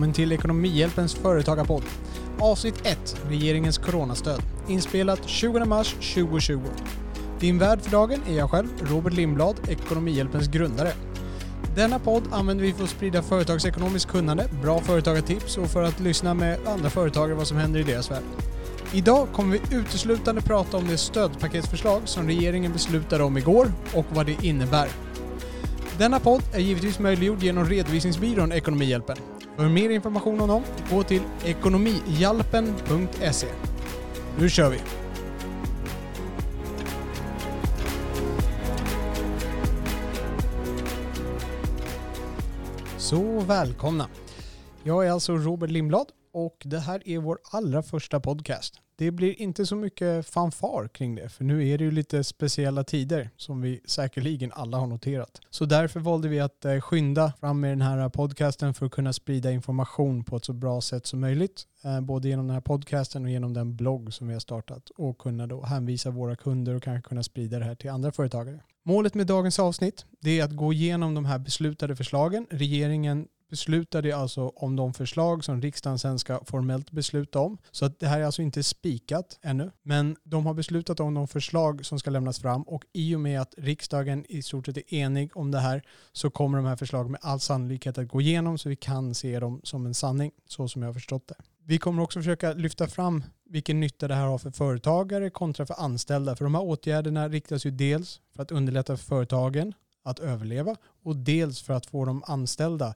Välkommen till Ekonomihjälpens företagarpodd. Avsnitt 1. Regeringens coronastöd. Inspelat 20 mars 2020. Din värd för dagen är jag själv, Robert Lindblad, Ekonomihjälpens grundare. Denna podd använder vi för att sprida företagsekonomiskt kunnande, bra företagartips och för att lyssna med andra företagare vad som händer i deras värld. Idag kommer vi uteslutande prata om det stödpaketsförslag som regeringen beslutade om igår och vad det innebär. Denna podd är givetvis möjliggjord genom redovisningsbyrån Ekonomihjälpen. För mer information om dem, gå till ekonomihjälpen.se. Nu kör vi! Så välkomna! Jag är alltså Robert Lindblad och det här är vår allra första podcast. Det blir inte så mycket fanfar kring det, för nu är det ju lite speciella tider som vi säkerligen alla har noterat. Så därför valde vi att eh, skynda fram med den här podcasten för att kunna sprida information på ett så bra sätt som möjligt. Eh, både genom den här podcasten och genom den blogg som vi har startat och kunna då hänvisa våra kunder och kanske kunna sprida det här till andra företagare. Målet med dagens avsnitt det är att gå igenom de här beslutade förslagen. Regeringen beslutade alltså om de förslag som riksdagen sen ska formellt besluta om. Så att det här är alltså inte spikat ännu. Men de har beslutat om de förslag som ska lämnas fram och i och med att riksdagen i stort sett är enig om det här så kommer de här förslagen med all sannolikhet att gå igenom så vi kan se dem som en sanning så som jag har förstått det. Vi kommer också försöka lyfta fram vilken nytta det här har för företagare kontra för anställda. För de här åtgärderna riktas ju dels för att underlätta för företagen att överleva och dels för att få de anställda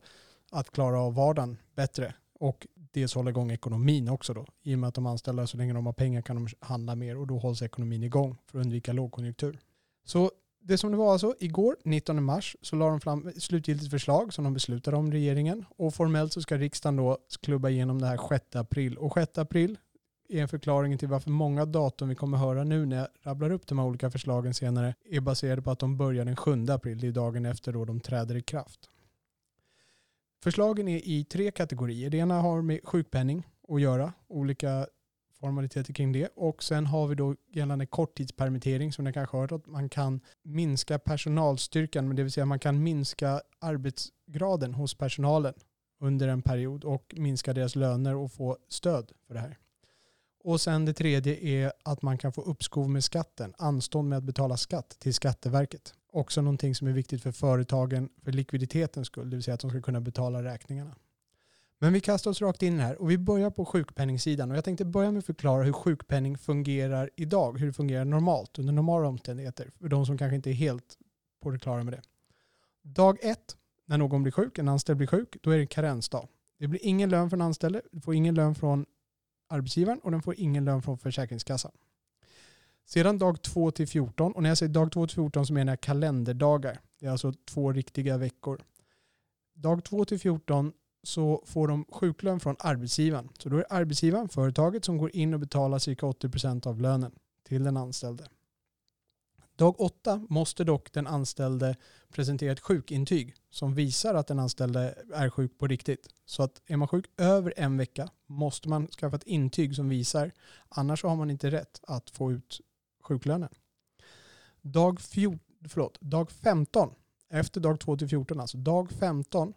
att klara av vardagen bättre och dels hålla igång ekonomin också då. I och med att de anställda så länge de har pengar kan de handla mer och då hålls ekonomin igång för att undvika lågkonjunktur. Så det som det var alltså, igår 19 mars så la de fram ett slutgiltigt förslag som de beslutade om regeringen och formellt så ska riksdagen då klubba igenom det här 6 april och 6 april är en förklaring till varför många datum vi kommer höra nu när jag rabblar upp de här olika förslagen senare är baserade på att de börjar den 7 april, det är dagen efter då de träder i kraft. Förslagen är i tre kategorier. Det ena har med sjukpenning att göra, olika formaliteter kring det. Och sen har vi då gällande korttidspermittering som ni kanske har hört att man kan minska personalstyrkan, men det vill säga man kan minska arbetsgraden hos personalen under en period och minska deras löner och få stöd för det här. Och sen det tredje är att man kan få uppskov med skatten, anstånd med att betala skatt till Skatteverket. Också någonting som är viktigt för företagen för likviditetens skull, det vill säga att de ska kunna betala räkningarna. Men vi kastar oss rakt in här och vi börjar på sjukpenningsidan. Och jag tänkte börja med att förklara hur sjukpenning fungerar idag, hur det fungerar normalt under normala omständigheter, för de som kanske inte är helt på det klara med det. Dag ett, när någon blir sjuk, en anställd blir sjuk, då är det en karensdag. Det blir ingen lön från anställde, du får ingen lön från arbetsgivaren och den får ingen lön från Försäkringskassan. Sedan dag 2 till 14, och när jag säger dag 2 till 14 så menar jag kalenderdagar. Det är alltså två riktiga veckor. Dag 2 till 14 så får de sjuklön från arbetsgivaren. Så då är det arbetsgivaren, företaget, som går in och betalar cirka 80% av lönen till den anställde. Dag 8 måste dock den anställde presentera ett sjukintyg som visar att den anställde är sjuk på riktigt. Så att är man sjuk över en vecka måste man skaffa ett intyg som visar, annars har man inte rätt att få ut sjuklönen. Dag, fjort, förlåt, dag 15, efter dag 2 till 14, alltså dag 15,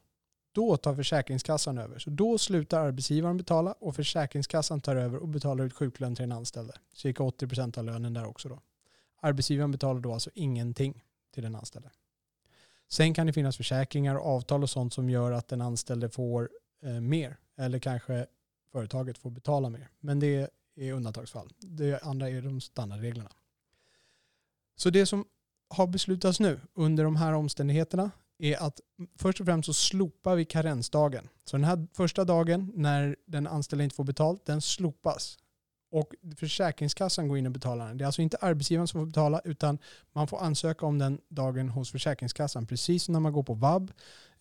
då tar Försäkringskassan över. Så då slutar arbetsgivaren betala och Försäkringskassan tar över och betalar ut sjuklön till den anställde. Cirka 80% av lönen där också då. Arbetsgivaren betalar då alltså ingenting till den anställde. Sen kan det finnas försäkringar, avtal och sånt som gör att den anställde får eh, mer eller kanske företaget får betala mer. Men det är undantagsfall. Det andra är de standardreglerna. Så det som har beslutats nu under de här omständigheterna är att först och främst så slopar vi karensdagen. Så den här första dagen när den anställda inte får betalt, den slopas. Och Försäkringskassan går in och betalar den. Det är alltså inte arbetsgivaren som får betala utan man får ansöka om den dagen hos Försäkringskassan. Precis som när man går på vab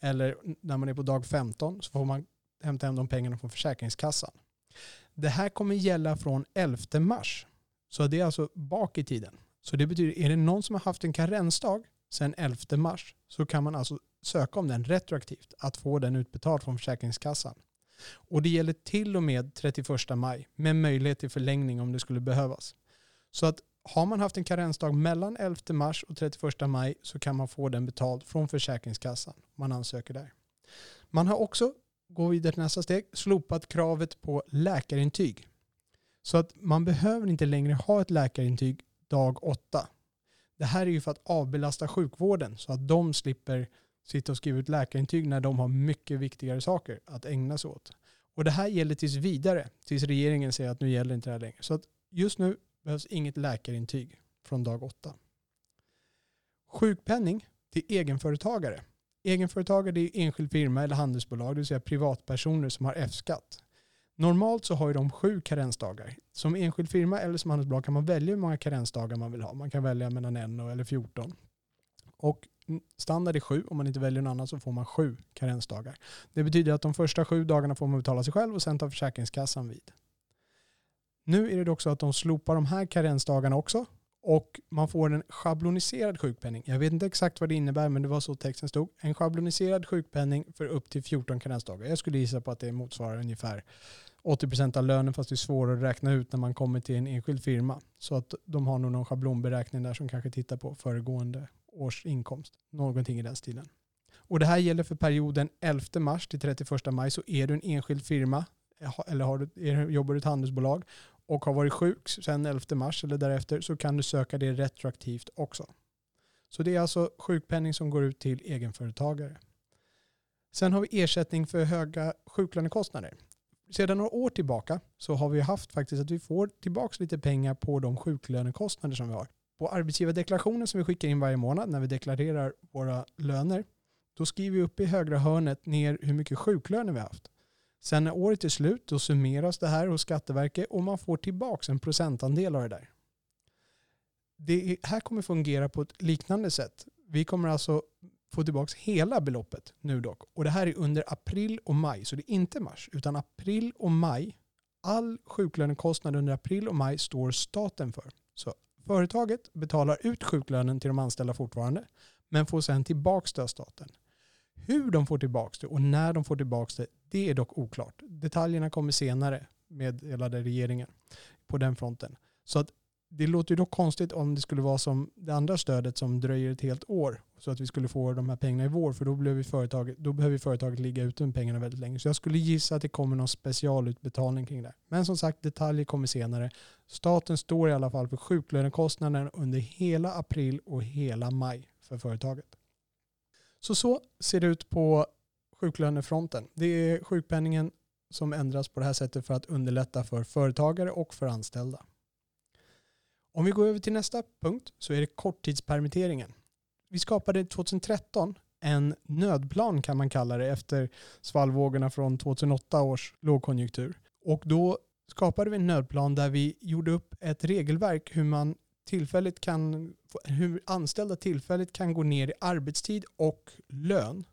eller när man är på dag 15 så får man hämta hem de pengarna från Försäkringskassan. Det här kommer gälla från 11 mars. Så det är alltså bak i tiden. Så det betyder, är det någon som har haft en karensdag sedan 11 mars så kan man alltså söka om den retroaktivt, att få den utbetald från Försäkringskassan. Och det gäller till och med 31 maj med möjlighet till förlängning om det skulle behövas. Så att har man haft en karensdag mellan 11 mars och 31 maj så kan man få den betald från Försäkringskassan. Man ansöker där. Man har också gå vidare till nästa steg, slopat kravet på läkarintyg. Så att man behöver inte längre ha ett läkarintyg dag åtta. Det här är ju för att avbelasta sjukvården så att de slipper sitta och skriva ut läkarintyg när de har mycket viktigare saker att ägna sig åt. Och det här gäller tills vidare, tills regeringen säger att nu gäller inte det här längre. Så att just nu behövs inget läkarintyg från dag åtta. Sjukpenning till egenföretagare. Egenföretagare det är enskild firma eller handelsbolag, det vill säga privatpersoner som har F-skatt. Normalt så har ju de sju karensdagar. Som enskild firma eller som handelsbolag kan man välja hur många karensdagar man vill ha. Man kan välja mellan en eller 14. Och standard är sju. Om man inte väljer någon annan så får man sju karensdagar. Det betyder att de första sju dagarna får man betala sig själv och sen tar Försäkringskassan vid. Nu är det också att de slopar de här karensdagarna också och man får en schabloniserad sjukpenning. Jag vet inte exakt vad det innebär men det var så texten stod. En schabloniserad sjukpenning för upp till 14 karensdagar. Jag skulle gissa på att det motsvarar ungefär 80% av lönen fast det är svårare att räkna ut när man kommer till en enskild firma. Så att de har nog någon schablonberäkning där som kanske tittar på föregående års inkomst. Någonting i den stilen. Och det här gäller för perioden 11 mars till 31 maj så är du en enskild firma eh, eller har du, är, jobbar du i ett handelsbolag och har varit sjuk sedan 11 mars eller därefter så kan du söka det retroaktivt också. Så det är alltså sjukpenning som går ut till egenföretagare. Sen har vi ersättning för höga sjuklönekostnader. Sedan några år tillbaka så har vi haft faktiskt att vi får tillbaka lite pengar på de sjuklönekostnader som vi har. På arbetsgivardeklarationen som vi skickar in varje månad när vi deklarerar våra löner, då skriver vi upp i högra hörnet ner hur mycket sjuklöner vi har haft. Sen när året är slut då summeras det här hos Skatteverket och man får tillbaka en procentandel av det där. Det här kommer fungera på ett liknande sätt. Vi kommer alltså få tillbaka hela beloppet nu dock. Och det här är under april och maj, så det är inte mars, utan april och maj. All sjuklönekostnad under april och maj står staten för. Så företaget betalar ut sjuklönen till de anställda fortfarande, men får sen tillbaka det av staten. Hur de får tillbaka det och när de får tillbaka det, det är dock oklart. Detaljerna kommer senare meddelade regeringen på den fronten. Så att det låter ju dock konstigt om det skulle vara som det andra stödet som dröjer ett helt år så att vi skulle få de här pengarna i vår för då, behöver företaget, då behöver företaget ligga ute med pengarna väldigt länge. Så jag skulle gissa att det kommer någon specialutbetalning kring det. Men som sagt, detaljer kommer senare. Staten står i alla fall för sjuklönekostnaden under hela april och hela maj för företaget. Så så ser det ut på sjuklönefronten. Det är sjukpenningen som ändras på det här sättet för att underlätta för företagare och för anställda. Om vi går över till nästa punkt så är det korttidspermitteringen. Vi skapade 2013 en nödplan kan man kalla det efter svallvågorna från 2008 års lågkonjunktur. Och då skapade vi en nödplan där vi gjorde upp ett regelverk hur man tillfälligt kan, hur anställda tillfälligt kan gå ner i arbetstid och lön.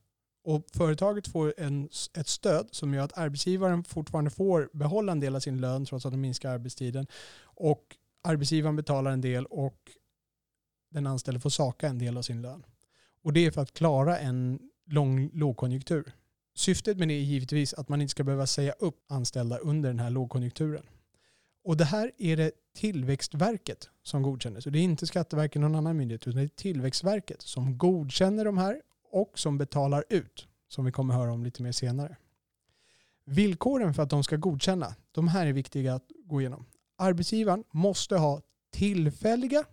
Och företaget får en, ett stöd som gör att arbetsgivaren fortfarande får behålla en del av sin lön trots att de minskar arbetstiden. Och arbetsgivaren betalar en del och den anställde får saka en del av sin lön. Och det är för att klara en lång lågkonjunktur. Syftet med det är givetvis att man inte ska behöva säga upp anställda under den här lågkonjunkturen. Och det här är det Tillväxtverket som godkänner. Så det är inte Skatteverket eller någon annan myndighet utan det är Tillväxtverket som godkänner de här och som betalar ut. Som vi kommer höra om lite mer senare. Villkoren för att de ska godkänna, de här är viktiga att gå igenom. Arbetsgivaren måste ha tillfälliga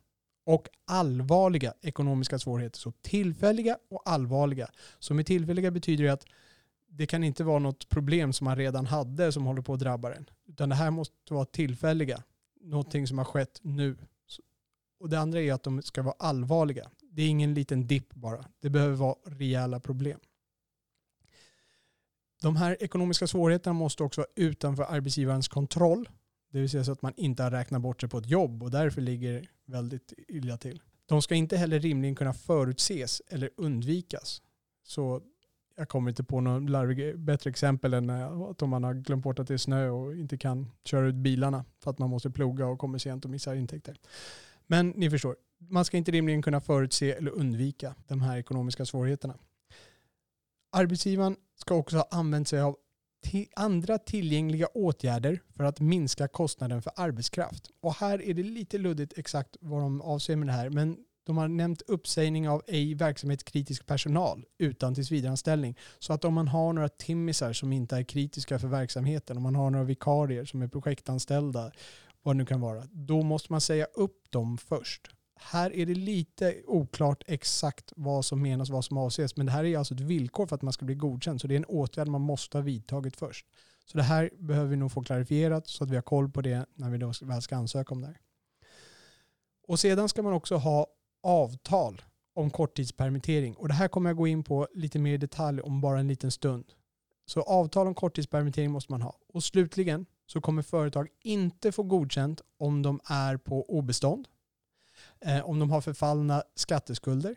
och allvarliga ekonomiska svårigheter. Så tillfälliga och allvarliga. Så med tillfälliga betyder det att det kan inte vara något problem som man redan hade som håller på att drabba en. Utan det här måste vara tillfälliga. Någonting som har skett nu. Och det andra är att de ska vara allvarliga. Det är ingen liten dipp bara. Det behöver vara rejäla problem. De här ekonomiska svårigheterna måste också vara utanför arbetsgivarens kontroll. Det vill säga så att man inte har räknat bort sig på ett jobb och därför ligger väldigt illa till. De ska inte heller rimligen kunna förutses eller undvikas. Så jag kommer inte på något larvig, bättre exempel än eh, att om man har glömt bort att det är snö och inte kan köra ut bilarna för att man måste ploga och kommer sent och missar intäkter. Men ni förstår, man ska inte rimligen kunna förutse eller undvika de här ekonomiska svårigheterna. Arbetsgivaren ska också ha använt sig av andra tillgängliga åtgärder för att minska kostnaden för arbetskraft. Och här är det lite luddigt exakt vad de avser med det här. Men de har nämnt uppsägning av ej verksamhetskritisk personal utan tillsvidareanställning. Så att om man har några timmisar som inte är kritiska för verksamheten, om man har några vikarier som är projektanställda, vad det nu kan vara, då måste man säga upp dem först. Här är det lite oklart exakt vad som menas, vad som avses, men det här är alltså ett villkor för att man ska bli godkänd, så det är en åtgärd man måste ha vidtagit först. Så det här behöver vi nog få klarifierat så att vi har koll på det när vi då väl ska ansöka om det här. Och sedan ska man också ha avtal om korttidspermittering. Och det här kommer jag gå in på lite mer i detalj om bara en liten stund. Så avtal om korttidspermittering måste man ha. Och slutligen så kommer företag inte få godkänt om de är på obestånd, eh, om de har förfallna skatteskulder,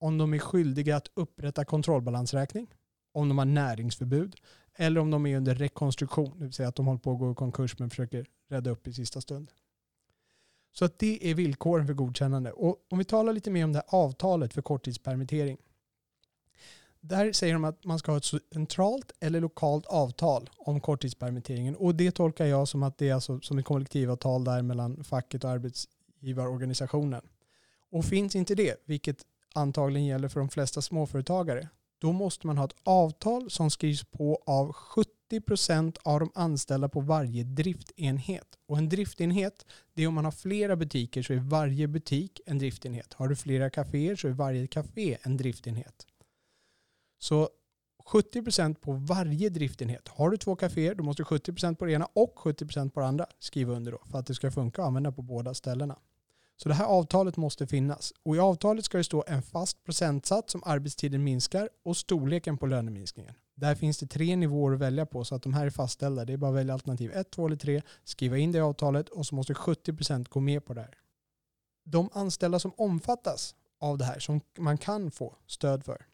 om de är skyldiga att upprätta kontrollbalansräkning, om de har näringsförbud eller om de är under rekonstruktion, det vill säga att de håller på att gå i konkurs men försöker rädda upp i sista stund. Så att det är villkoren för godkännande. Och om vi talar lite mer om det här avtalet för korttidspermittering. Där säger de att man ska ha ett centralt eller lokalt avtal om korttidspermitteringen. Och det tolkar jag som att det är alltså som ett kollektivavtal där mellan facket och arbetsgivarorganisationen. Och finns inte det, vilket antagligen gäller för de flesta småföretagare, då måste man ha ett avtal som skrivs på av 70% av de anställda på varje driftenhet. Och en driftenhet, det är om man har flera butiker så är varje butik en driftenhet. Har du flera kaféer så är varje kafé en driftenhet. Så 70% på varje driftenhet. Har du två kaféer då måste du 70% på det ena och 70% på det andra skriva under då för att det ska funka att använda på båda ställena. Så det här avtalet måste finnas. Och i avtalet ska det stå en fast procentsats som arbetstiden minskar och storleken på löneminskningen. Där finns det tre nivåer att välja på så att de här är fastställda. Det är bara att välja alternativ 1, 2 eller 3, skriva in det i avtalet och så måste 70% gå med på det här. De anställda som omfattas av det här, som man kan få stöd för,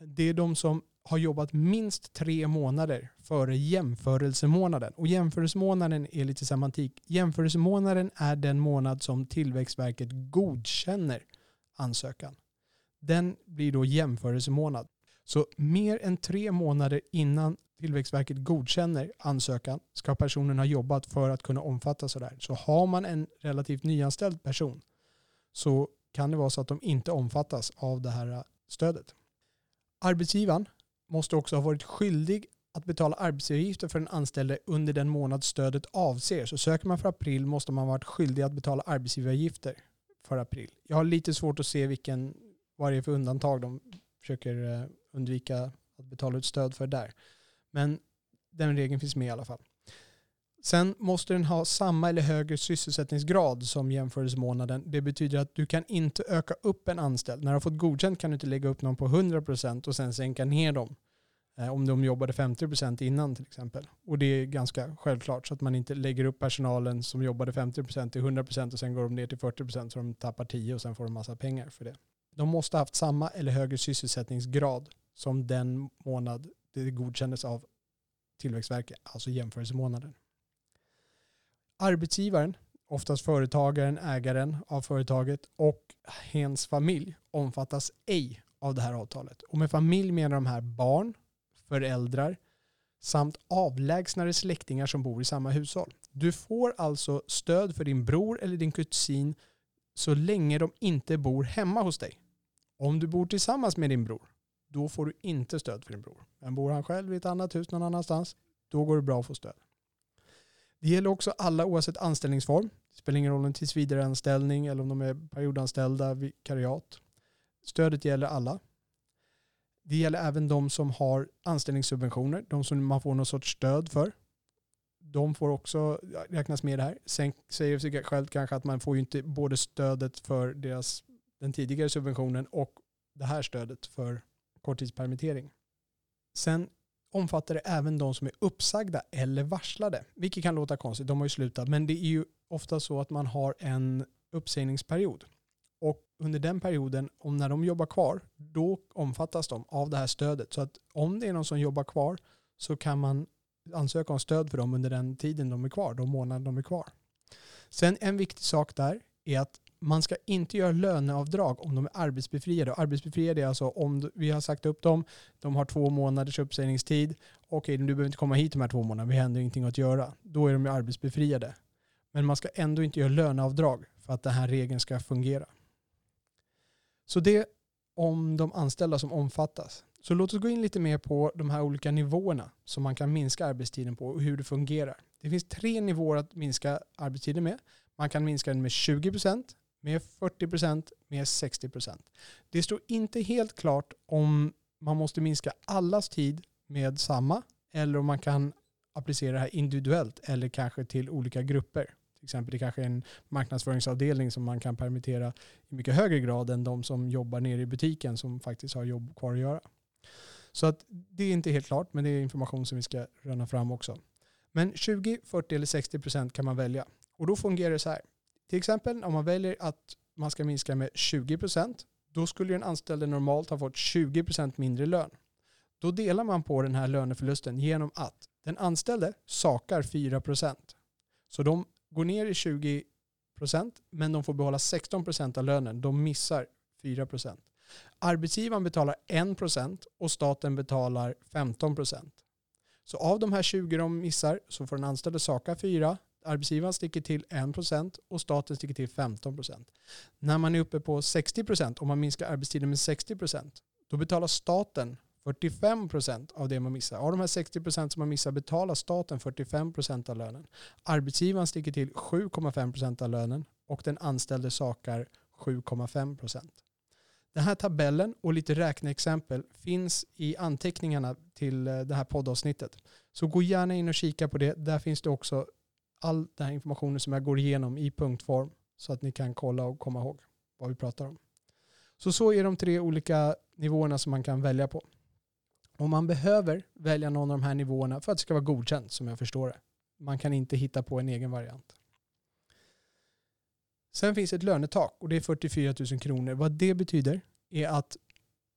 det är de som har jobbat minst tre månader före jämförelsemånaden. Och jämförelsemånaden är lite semantik. Jämförelsemånaden är den månad som Tillväxtverket godkänner ansökan. Den blir då jämförelsemånad. Så mer än tre månader innan Tillväxtverket godkänner ansökan ska personen ha jobbat för att kunna omfattas av det här. Så har man en relativt nyanställd person så kan det vara så att de inte omfattas av det här stödet. Arbetsgivaren måste också ha varit skyldig att betala arbetsgivaravgifter för den anställde under den månad stödet avser. Så söker man för april måste man ha varit skyldig att betala arbetsgivaravgifter för april. Jag har lite svårt att se vilken, vad det är för undantag de försöker eh, undvika att betala ut stöd för där. Men den regeln finns med i alla fall. Sen måste den ha samma eller högre sysselsättningsgrad som jämförelsemånaden. Det betyder att du kan inte öka upp en anställd. När du har fått godkänt kan du inte lägga upp någon på 100% och sen sänka ner dem. Eh, om de jobbade 50% innan till exempel. Och det är ganska självklart så att man inte lägger upp personalen som jobbade 50% till 100% och sen går de ner till 40% så de tappar 10 och sen får de massa pengar för det. De måste ha haft samma eller högre sysselsättningsgrad som den månad det godkändes av Tillväxtverket, alltså jämförelsemånaden. Arbetsgivaren, oftast företagaren, ägaren av företaget och hens familj omfattas ej av det här avtalet. Och med familj menar de här barn, föräldrar samt avlägsnare släktingar som bor i samma hushåll. Du får alltså stöd för din bror eller din kusin så länge de inte bor hemma hos dig. Om du bor tillsammans med din bror, då får du inte stöd för din bror. Men bor han själv i ett annat hus någon annanstans, då går det bra att få stöd. Det gäller också alla oavsett anställningsform. Det spelar ingen roll om det är tillsvidareanställning eller om de är periodanställda, vikariat. Stödet gäller alla. Det gäller även de som har anställningssubventioner, de som man får någon sorts stöd för. De får också räknas med det här. Sen säger sig självt kanske att man får ju inte både stödet för deras, den tidigare subventionen och det här stödet för korttidspermittering. Sen omfattar det även de som är uppsagda eller varslade. Vilket kan låta konstigt, de har ju slutat. Men det är ju ofta så att man har en uppsägningsperiod. Och under den perioden, om när de jobbar kvar, då omfattas de av det här stödet. Så att om det är någon som jobbar kvar så kan man ansöka om stöd för dem under den tiden de är kvar, de månader de är kvar. Sen en viktig sak där är att man ska inte göra löneavdrag om de är arbetsbefriade. Arbetsbefriade är alltså om vi har sagt upp dem, de har två månaders uppsägningstid. Okej, du behöver inte komma hit de här två månaderna, vi har ändå ingenting att göra. Då är de ju arbetsbefriade. Men man ska ändå inte göra löneavdrag för att den här regeln ska fungera. Så det om de anställda som omfattas. Så låt oss gå in lite mer på de här olika nivåerna som man kan minska arbetstiden på och hur det fungerar. Det finns tre nivåer att minska arbetstiden med. Man kan minska den med 20%, med 40%, med 60%. Det står inte helt klart om man måste minska allas tid med samma eller om man kan applicera det här individuellt eller kanske till olika grupper. Till exempel det kanske är en marknadsföringsavdelning som man kan permittera i mycket högre grad än de som jobbar nere i butiken som faktiskt har jobb kvar att göra. Så att det är inte helt klart, men det är information som vi ska röna fram också. Men 20, 40 eller 60 procent kan man välja. Och då fungerar det så här. Till exempel om man väljer att man ska minska med 20 procent, då skulle den anställde normalt ha fått 20 procent mindre lön. Då delar man på den här löneförlusten genom att den anställde sakar 4 procent. Så de går ner i 20 procent, men de får behålla 16 procent av lönen. De missar 4 procent. Arbetsgivaren betalar 1 procent och staten betalar 15 procent. Så av de här 20 de missar så får den anställde saka 4, arbetsgivaren sticker till 1 procent och staten sticker till 15 procent. När man är uppe på 60 procent, om man minskar arbetstiden med 60 procent, då betalar staten 45 procent av det man missar. Av de här 60 procent som man missar betalar staten 45 procent av lönen. Arbetsgivaren sticker till 7,5 procent av lönen och den anställde sakar 7,5 procent. Den här tabellen och lite räkneexempel finns i anteckningarna till eh, det här poddavsnittet. Så gå gärna in och kika på det. Där finns det också all den här informationen som jag går igenom i punktform så att ni kan kolla och komma ihåg vad vi pratar om. Så så är de tre olika nivåerna som man kan välja på. Och man behöver välja någon av de här nivåerna för att det ska vara godkänt som jag förstår det. Man kan inte hitta på en egen variant. Sen finns ett lönetak och det är 44 000 kronor. Vad det betyder är att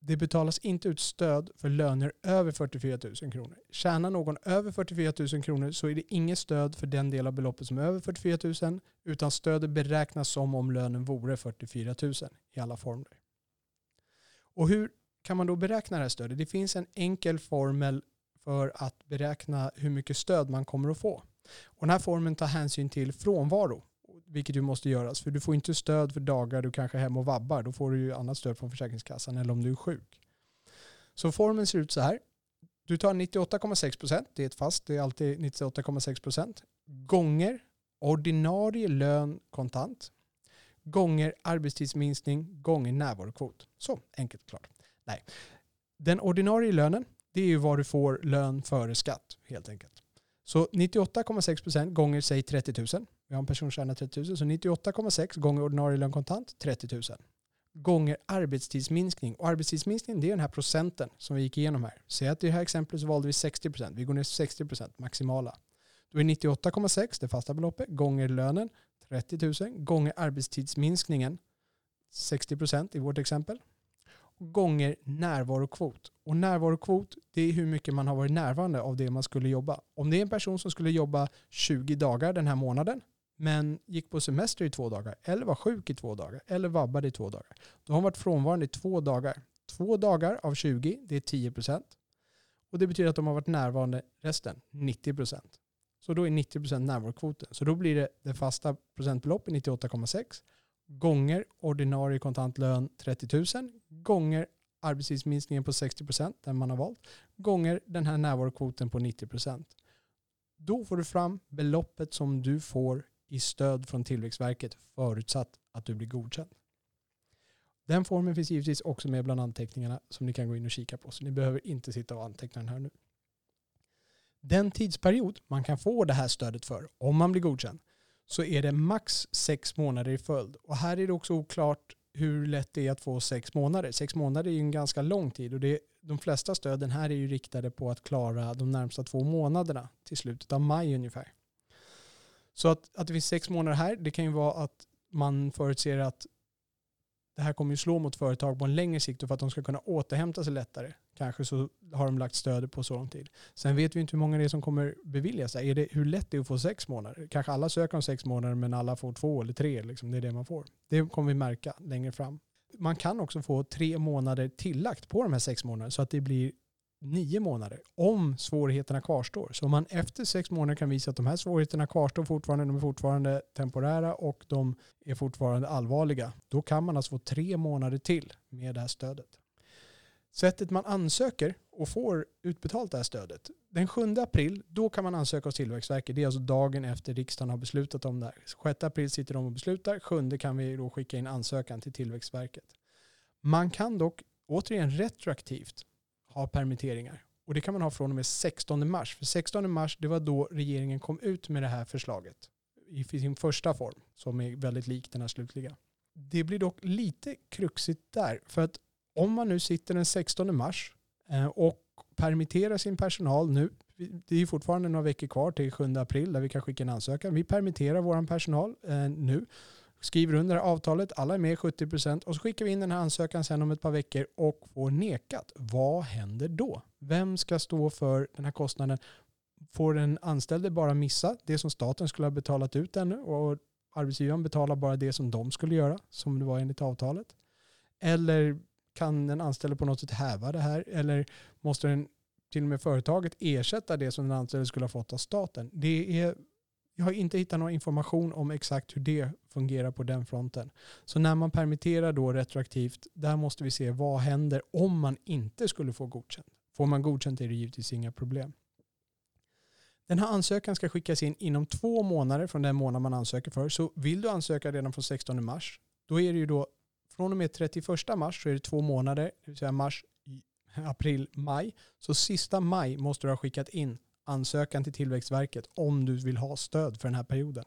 det betalas inte ut stöd för löner över 44 000 kronor. Tjänar någon över 44 000 kronor så är det inget stöd för den del av beloppet som är över 44 000 utan stödet beräknas som om lönen vore 44 000 i alla former. Och hur kan man då beräkna det här stödet? Det finns en enkel formel för att beräkna hur mycket stöd man kommer att få. Och den här formeln tar hänsyn till frånvaro, vilket ju måste göras. För du får inte stöd för dagar du kanske är hemma och vabbar. Då får du ju annat stöd från Försäkringskassan eller om du är sjuk. Så formeln ser ut så här. Du tar 98,6 procent, det är ett fast, det är alltid 98,6 procent, gånger ordinarie lön kontant, gånger arbetstidsminskning, gånger närvarokvot. Så enkelt och klart. Nej. Den ordinarie lönen, det är ju vad du får lön före skatt helt enkelt. Så 98,6% gånger säg 30 000. Vi har en person som tjänar 30 000. Så 98,6 gånger ordinarie lön kontant 30 000. Gånger arbetstidsminskning. Och arbetstidsminskning det är den här procenten som vi gick igenom här. Säg att i det här exemplet så valde vi 60 procent, Vi går ner 60 procent, maximala. Då är 98,6 det fasta beloppet gånger lönen 30 000 gånger arbetstidsminskningen 60 procent i vårt exempel gånger närvarokvot. Och närvarokvot, det är hur mycket man har varit närvarande av det man skulle jobba. Om det är en person som skulle jobba 20 dagar den här månaden, men gick på semester i två dagar, eller var sjuk i två dagar, eller vabbade i två dagar. Då har hon varit frånvarande i två dagar. Två dagar av 20, det är 10 procent. Och det betyder att de har varit närvarande resten, 90 procent. Så då är 90 procent närvarokvoten. Så då blir det det fasta procentbeloppet 98,6 gånger ordinarie kontantlön 30 000 gånger arbetstidsminskningen på 60 procent, den man har valt gånger den här närvarokvoten på 90 procent. Då får du fram beloppet som du får i stöd från Tillväxtverket förutsatt att du blir godkänd. Den formen finns givetvis också med bland anteckningarna som ni kan gå in och kika på. Så ni behöver inte sitta och anteckna den här nu. Den tidsperiod man kan få det här stödet för, om man blir godkänd, så är det max sex månader i följd. Och här är det också oklart hur lätt det är att få sex månader. Sex månader är ju en ganska lång tid och det, de flesta stöden här är ju riktade på att klara de närmsta två månaderna till slutet av maj ungefär. Så att, att det finns sex månader här, det kan ju vara att man förutser att det här kommer ju slå mot företag på en längre sikt och för att de ska kunna återhämta sig lättare. Kanske så har de lagt stödet på så lång tid. Sen vet vi inte hur många det är som kommer beviljas. Är det, hur lätt det är att få sex månader? Kanske alla söker om sex månader men alla får två eller tre. Liksom. Det är det man får. Det kommer vi märka längre fram. Man kan också få tre månader tillagt på de här sex månaderna så att det blir nio månader om svårigheterna kvarstår. Så om man efter sex månader kan visa att de här svårigheterna kvarstår fortfarande, de är fortfarande temporära och de är fortfarande allvarliga, då kan man alltså få tre månader till med det här stödet. Sättet man ansöker och får utbetalt det här stödet. Den 7 april, då kan man ansöka hos Tillväxtverket. Det är alltså dagen efter riksdagen har beslutat om det här. 6 april sitter de och beslutar. 7 kan vi då skicka in ansökan till Tillväxtverket. Man kan dock återigen retroaktivt ha permitteringar. Och det kan man ha från och med 16 mars. För 16 mars, det var då regeringen kom ut med det här förslaget i sin första form, som är väldigt lik den här slutliga. Det blir dock lite kruxigt där, för att om man nu sitter den 16 mars eh, och permitterar sin personal nu, det är fortfarande några veckor kvar till 7 april där vi kan skicka en ansökan. Vi permitterar vår personal eh, nu, skriver under avtalet, alla är med 70% och så skickar vi in den här ansökan sen om ett par veckor och får nekat. Vad händer då? Vem ska stå för den här kostnaden? Får den anställde bara missa det som staten skulle ha betalat ut ännu och arbetsgivaren betalar bara det som de skulle göra, som det var enligt avtalet? Eller kan den anställde på något sätt häva det här? Eller måste den till och med företaget ersätta det som den anställde skulle ha fått av staten? Det är, jag har inte hittat någon information om exakt hur det fungerar på den fronten. Så när man permitterar då retroaktivt, där måste vi se vad händer om man inte skulle få godkänt. Får man godkänt är det givetvis inga problem. Den här ansökan ska skickas in inom två månader från den månad man ansöker för. Så vill du ansöka redan från 16 mars, då är det ju då från och med 31 mars så är det två månader, det vill säga mars, april, maj. Så sista maj måste du ha skickat in ansökan till Tillväxtverket om du vill ha stöd för den här perioden.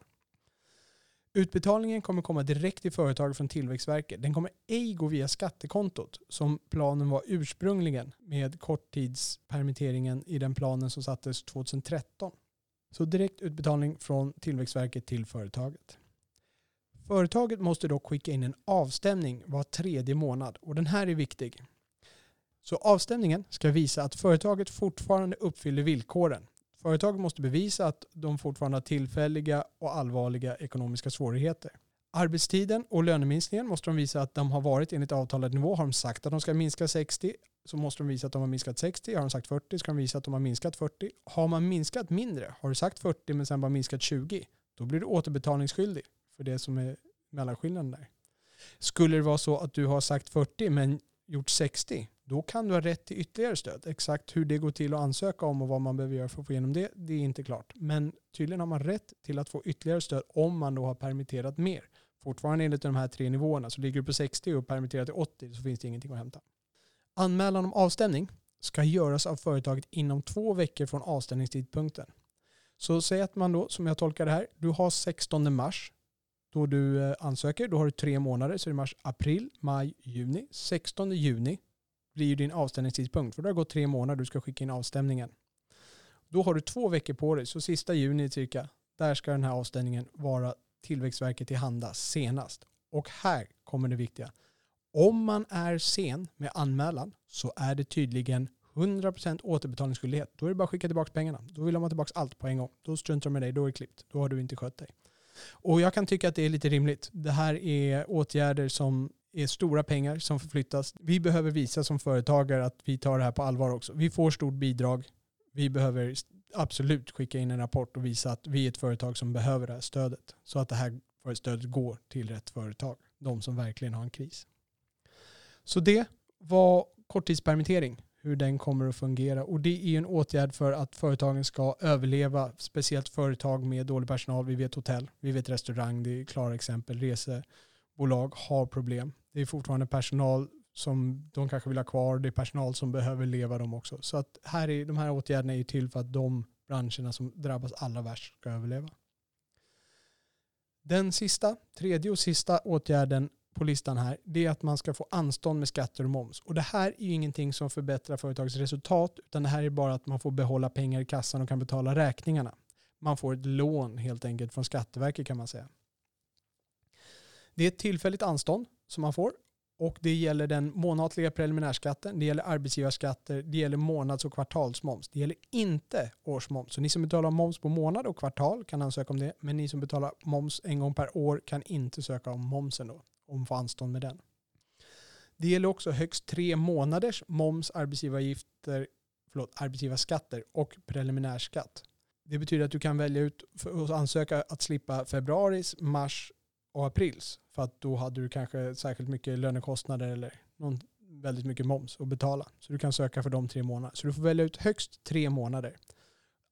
Utbetalningen kommer komma direkt till företaget från Tillväxtverket. Den kommer ej gå via skattekontot som planen var ursprungligen med korttidspermitteringen i den planen som sattes 2013. Så direkt utbetalning från Tillväxtverket till företaget. Företaget måste dock skicka in en avstämning var tredje månad och den här är viktig. Så avstämningen ska visa att företaget fortfarande uppfyller villkoren. Företaget måste bevisa att de fortfarande har tillfälliga och allvarliga ekonomiska svårigheter. Arbetstiden och löneminskningen måste de visa att de har varit enligt avtalad nivå. Har de sagt att de ska minska 60 så måste de visa att de har minskat 60. Har de sagt 40 ska de visa att de har minskat 40. Har man minskat mindre, har du sagt 40 men sen bara minskat 20, då blir du återbetalningsskyldig för det som är mellanskillnaden där. Skulle det vara så att du har sagt 40 men gjort 60, då kan du ha rätt till ytterligare stöd. Exakt hur det går till att ansöka om och vad man behöver göra för att få igenom det, det är inte klart. Men tydligen har man rätt till att få ytterligare stöd om man då har permitterat mer. Fortfarande enligt de här tre nivåerna, så ligger du på 60 och permitterar till 80 så finns det ingenting att hämta. Anmälan om avstämning ska göras av företaget inom två veckor från avstämningstidpunkten. Så säg att man då, som jag tolkar det här, du har 16 mars då du eh, ansöker. Då har du tre månader, så det är mars, april, maj, juni. 16 juni blir ju din avstämningstidpunkt, för då har det gått tre månader du ska skicka in avstämningen. Då har du två veckor på dig, så sista juni cirka, där ska den här avstämningen vara Tillväxtverket till handa senast. Och här kommer det viktiga. Om man är sen med anmälan så är det tydligen 100% återbetalningsskyldighet. Då är det bara att skicka tillbaka pengarna. Då vill de ha tillbaka allt på en gång. Då struntar de med dig, då är det klippt. Då har du inte skött dig. Och jag kan tycka att det är lite rimligt. Det här är åtgärder som är stora pengar som förflyttas. Vi behöver visa som företagare att vi tar det här på allvar också. Vi får stort bidrag. Vi behöver absolut skicka in en rapport och visa att vi är ett företag som behöver det här stödet. Så att det här stödet går till rätt företag. De som verkligen har en kris. Så det var korttidspermittering hur den kommer att fungera. Och det är en åtgärd för att företagen ska överleva, speciellt företag med dålig personal. Vi vet hotell, vi vet restaurang, det är klara exempel bolag har problem. Det är fortfarande personal som de kanske vill ha kvar. Det är personal som behöver leva dem också. Så att här är, de här åtgärderna är till för att de branscherna som drabbas allra värst ska överleva. Den sista, tredje och sista åtgärden på listan här, det är att man ska få anstånd med skatter och moms. Och det här är ju ingenting som förbättrar företagets resultat, utan det här är bara att man får behålla pengar i kassan och kan betala räkningarna. Man får ett lån helt enkelt från Skatteverket kan man säga. Det är ett tillfälligt anstånd som man får och det gäller den månatliga preliminärskatten, det gäller arbetsgivarskatter, det gäller månads och kvartalsmoms. Det gäller inte årsmoms. Så ni som betalar moms på månad och kvartal kan ansöka om det, men ni som betalar moms en gång per år kan inte söka om momsen då om få anstånd med den. Det gäller också högst tre månaders moms, arbetsgivaravgifter förlåt, arbetsgivarskatter och preliminärskatt. Det betyder att du kan välja ut och ansöka att slippa februaris, mars och aprils. För att då hade du kanske särskilt mycket lönekostnader eller någon, väldigt mycket moms att betala. Så du kan söka för de tre månaderna. Så du får välja ut högst tre månader.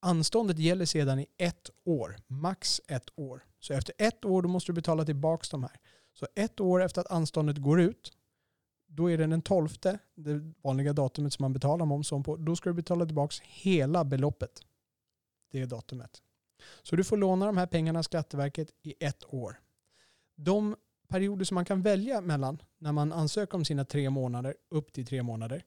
Anståndet gäller sedan i ett år, max ett år. Så efter ett år då måste du betala tillbaka de här. Så ett år efter att anståndet går ut, då är det den 12, det vanliga datumet som man betalar moms på, då ska du betala tillbaka hela beloppet. Det är datumet. Så du får låna de här pengarna av Skatteverket i ett år. De perioder som man kan välja mellan när man ansöker om sina tre månader, upp till tre månader,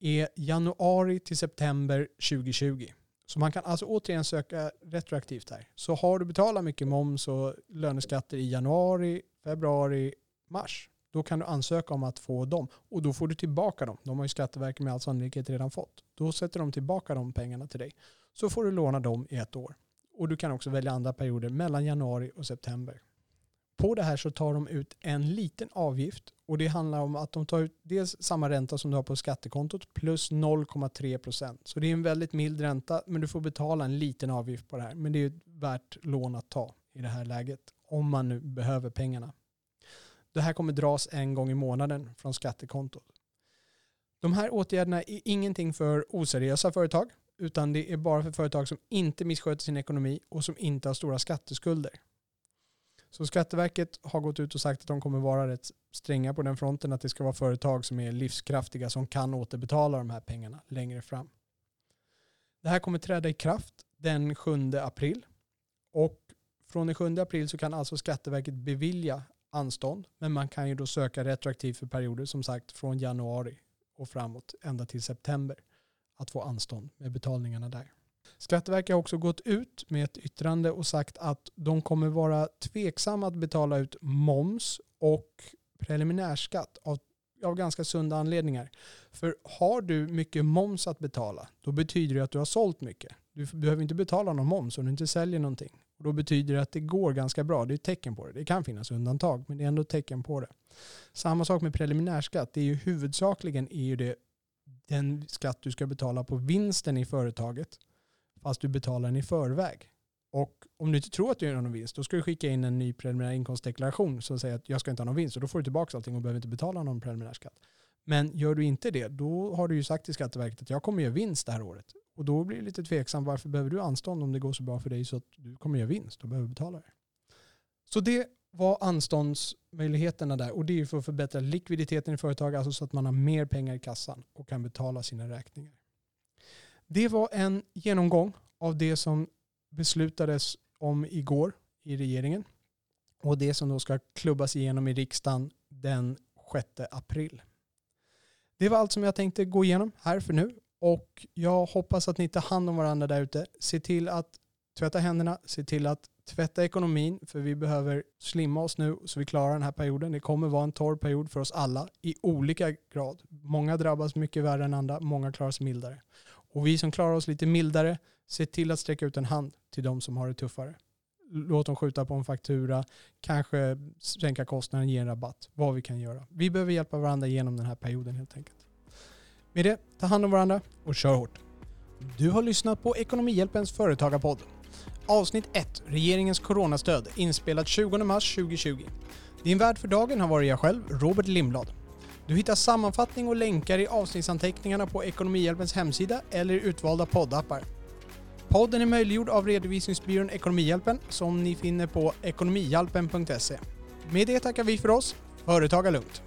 är januari till september 2020. Så man kan alltså återigen söka retroaktivt här. Så har du betalat mycket moms och löneskatter i januari, februari, mars, då kan du ansöka om att få dem. Och då får du tillbaka dem. De har ju Skatteverket med all sannolikhet redan fått. Då sätter de tillbaka de pengarna till dig. Så får du låna dem i ett år. Och du kan också välja andra perioder mellan januari och september. På det här så tar de ut en liten avgift och det handlar om att de tar ut dels samma ränta som du har på skattekontot plus 0,3 procent. Så det är en väldigt mild ränta men du får betala en liten avgift på det här. Men det är värt lån att ta i det här läget om man nu behöver pengarna. Det här kommer dras en gång i månaden från skattekontot. De här åtgärderna är ingenting för oseriösa företag utan det är bara för företag som inte missköter sin ekonomi och som inte har stora skatteskulder. Så Skatteverket har gått ut och sagt att de kommer vara rätt stränga på den fronten, att det ska vara företag som är livskraftiga som kan återbetala de här pengarna längre fram. Det här kommer träda i kraft den 7 april och från den 7 april så kan alltså Skatteverket bevilja anstånd, men man kan ju då söka retroaktivt för perioder som sagt från januari och framåt ända till september att få anstånd med betalningarna där. Skatteverket har också gått ut med ett yttrande och sagt att de kommer vara tveksamma att betala ut moms och preliminärskatt av, av ganska sunda anledningar. För har du mycket moms att betala, då betyder det att du har sålt mycket. Du behöver inte betala någon moms om du inte säljer någonting. Och då betyder det att det går ganska bra. Det är ett tecken på det. Det kan finnas undantag, men det är ändå ett tecken på det. Samma sak med preliminärskatt. Det är ju huvudsakligen är ju det den skatt du ska betala på vinsten i företaget fast du betalar den i förväg. Och om du inte tror att du gör någon vinst, då ska du skicka in en ny preliminär inkomstdeklaration som säger att jag ska inte ha någon vinst och då får du tillbaka allting och behöver inte betala någon preliminär skatt. Men gör du inte det, då har du ju sagt till Skatteverket att jag kommer göra vinst det här året. Och då blir det lite tveksam, varför behöver du anstånd om det går så bra för dig så att du kommer göra vinst och behöver betala det. Så det var anståndsmöjligheterna där och det är för att förbättra likviditeten i företag, alltså så att man har mer pengar i kassan och kan betala sina räkningar. Det var en genomgång av det som beslutades om igår i regeringen och det som då ska klubbas igenom i riksdagen den 6 april. Det var allt som jag tänkte gå igenom här för nu och jag hoppas att ni tar hand om varandra där ute. Se till att tvätta händerna, se till att tvätta ekonomin för vi behöver slimma oss nu så vi klarar den här perioden. Det kommer vara en torr period för oss alla i olika grad. Många drabbas mycket värre än andra, många klarar sig mildare. Och vi som klarar oss lite mildare, se till att sträcka ut en hand till de som har det tuffare. Låt dem skjuta på en faktura, kanske sänka kostnaden, ge en rabatt, vad vi kan göra. Vi behöver hjälpa varandra genom den här perioden helt enkelt. Med det, ta hand om varandra och kör hårt. Du har lyssnat på Ekonomihjälpens företagarpodd. Avsnitt 1, regeringens coronastöd, inspelat 20 mars 2020. Din värd för dagen har varit jag själv, Robert Lindblad. Du hittar sammanfattning och länkar i avsnittsanteckningarna på Ekonomihjälpens hemsida eller i utvalda poddappar. Podden är möjliggjord av redovisningsbyrån Ekonomihjälpen som ni finner på ekonomihjälpen.se. Med det tackar vi för oss. Företaga lugnt!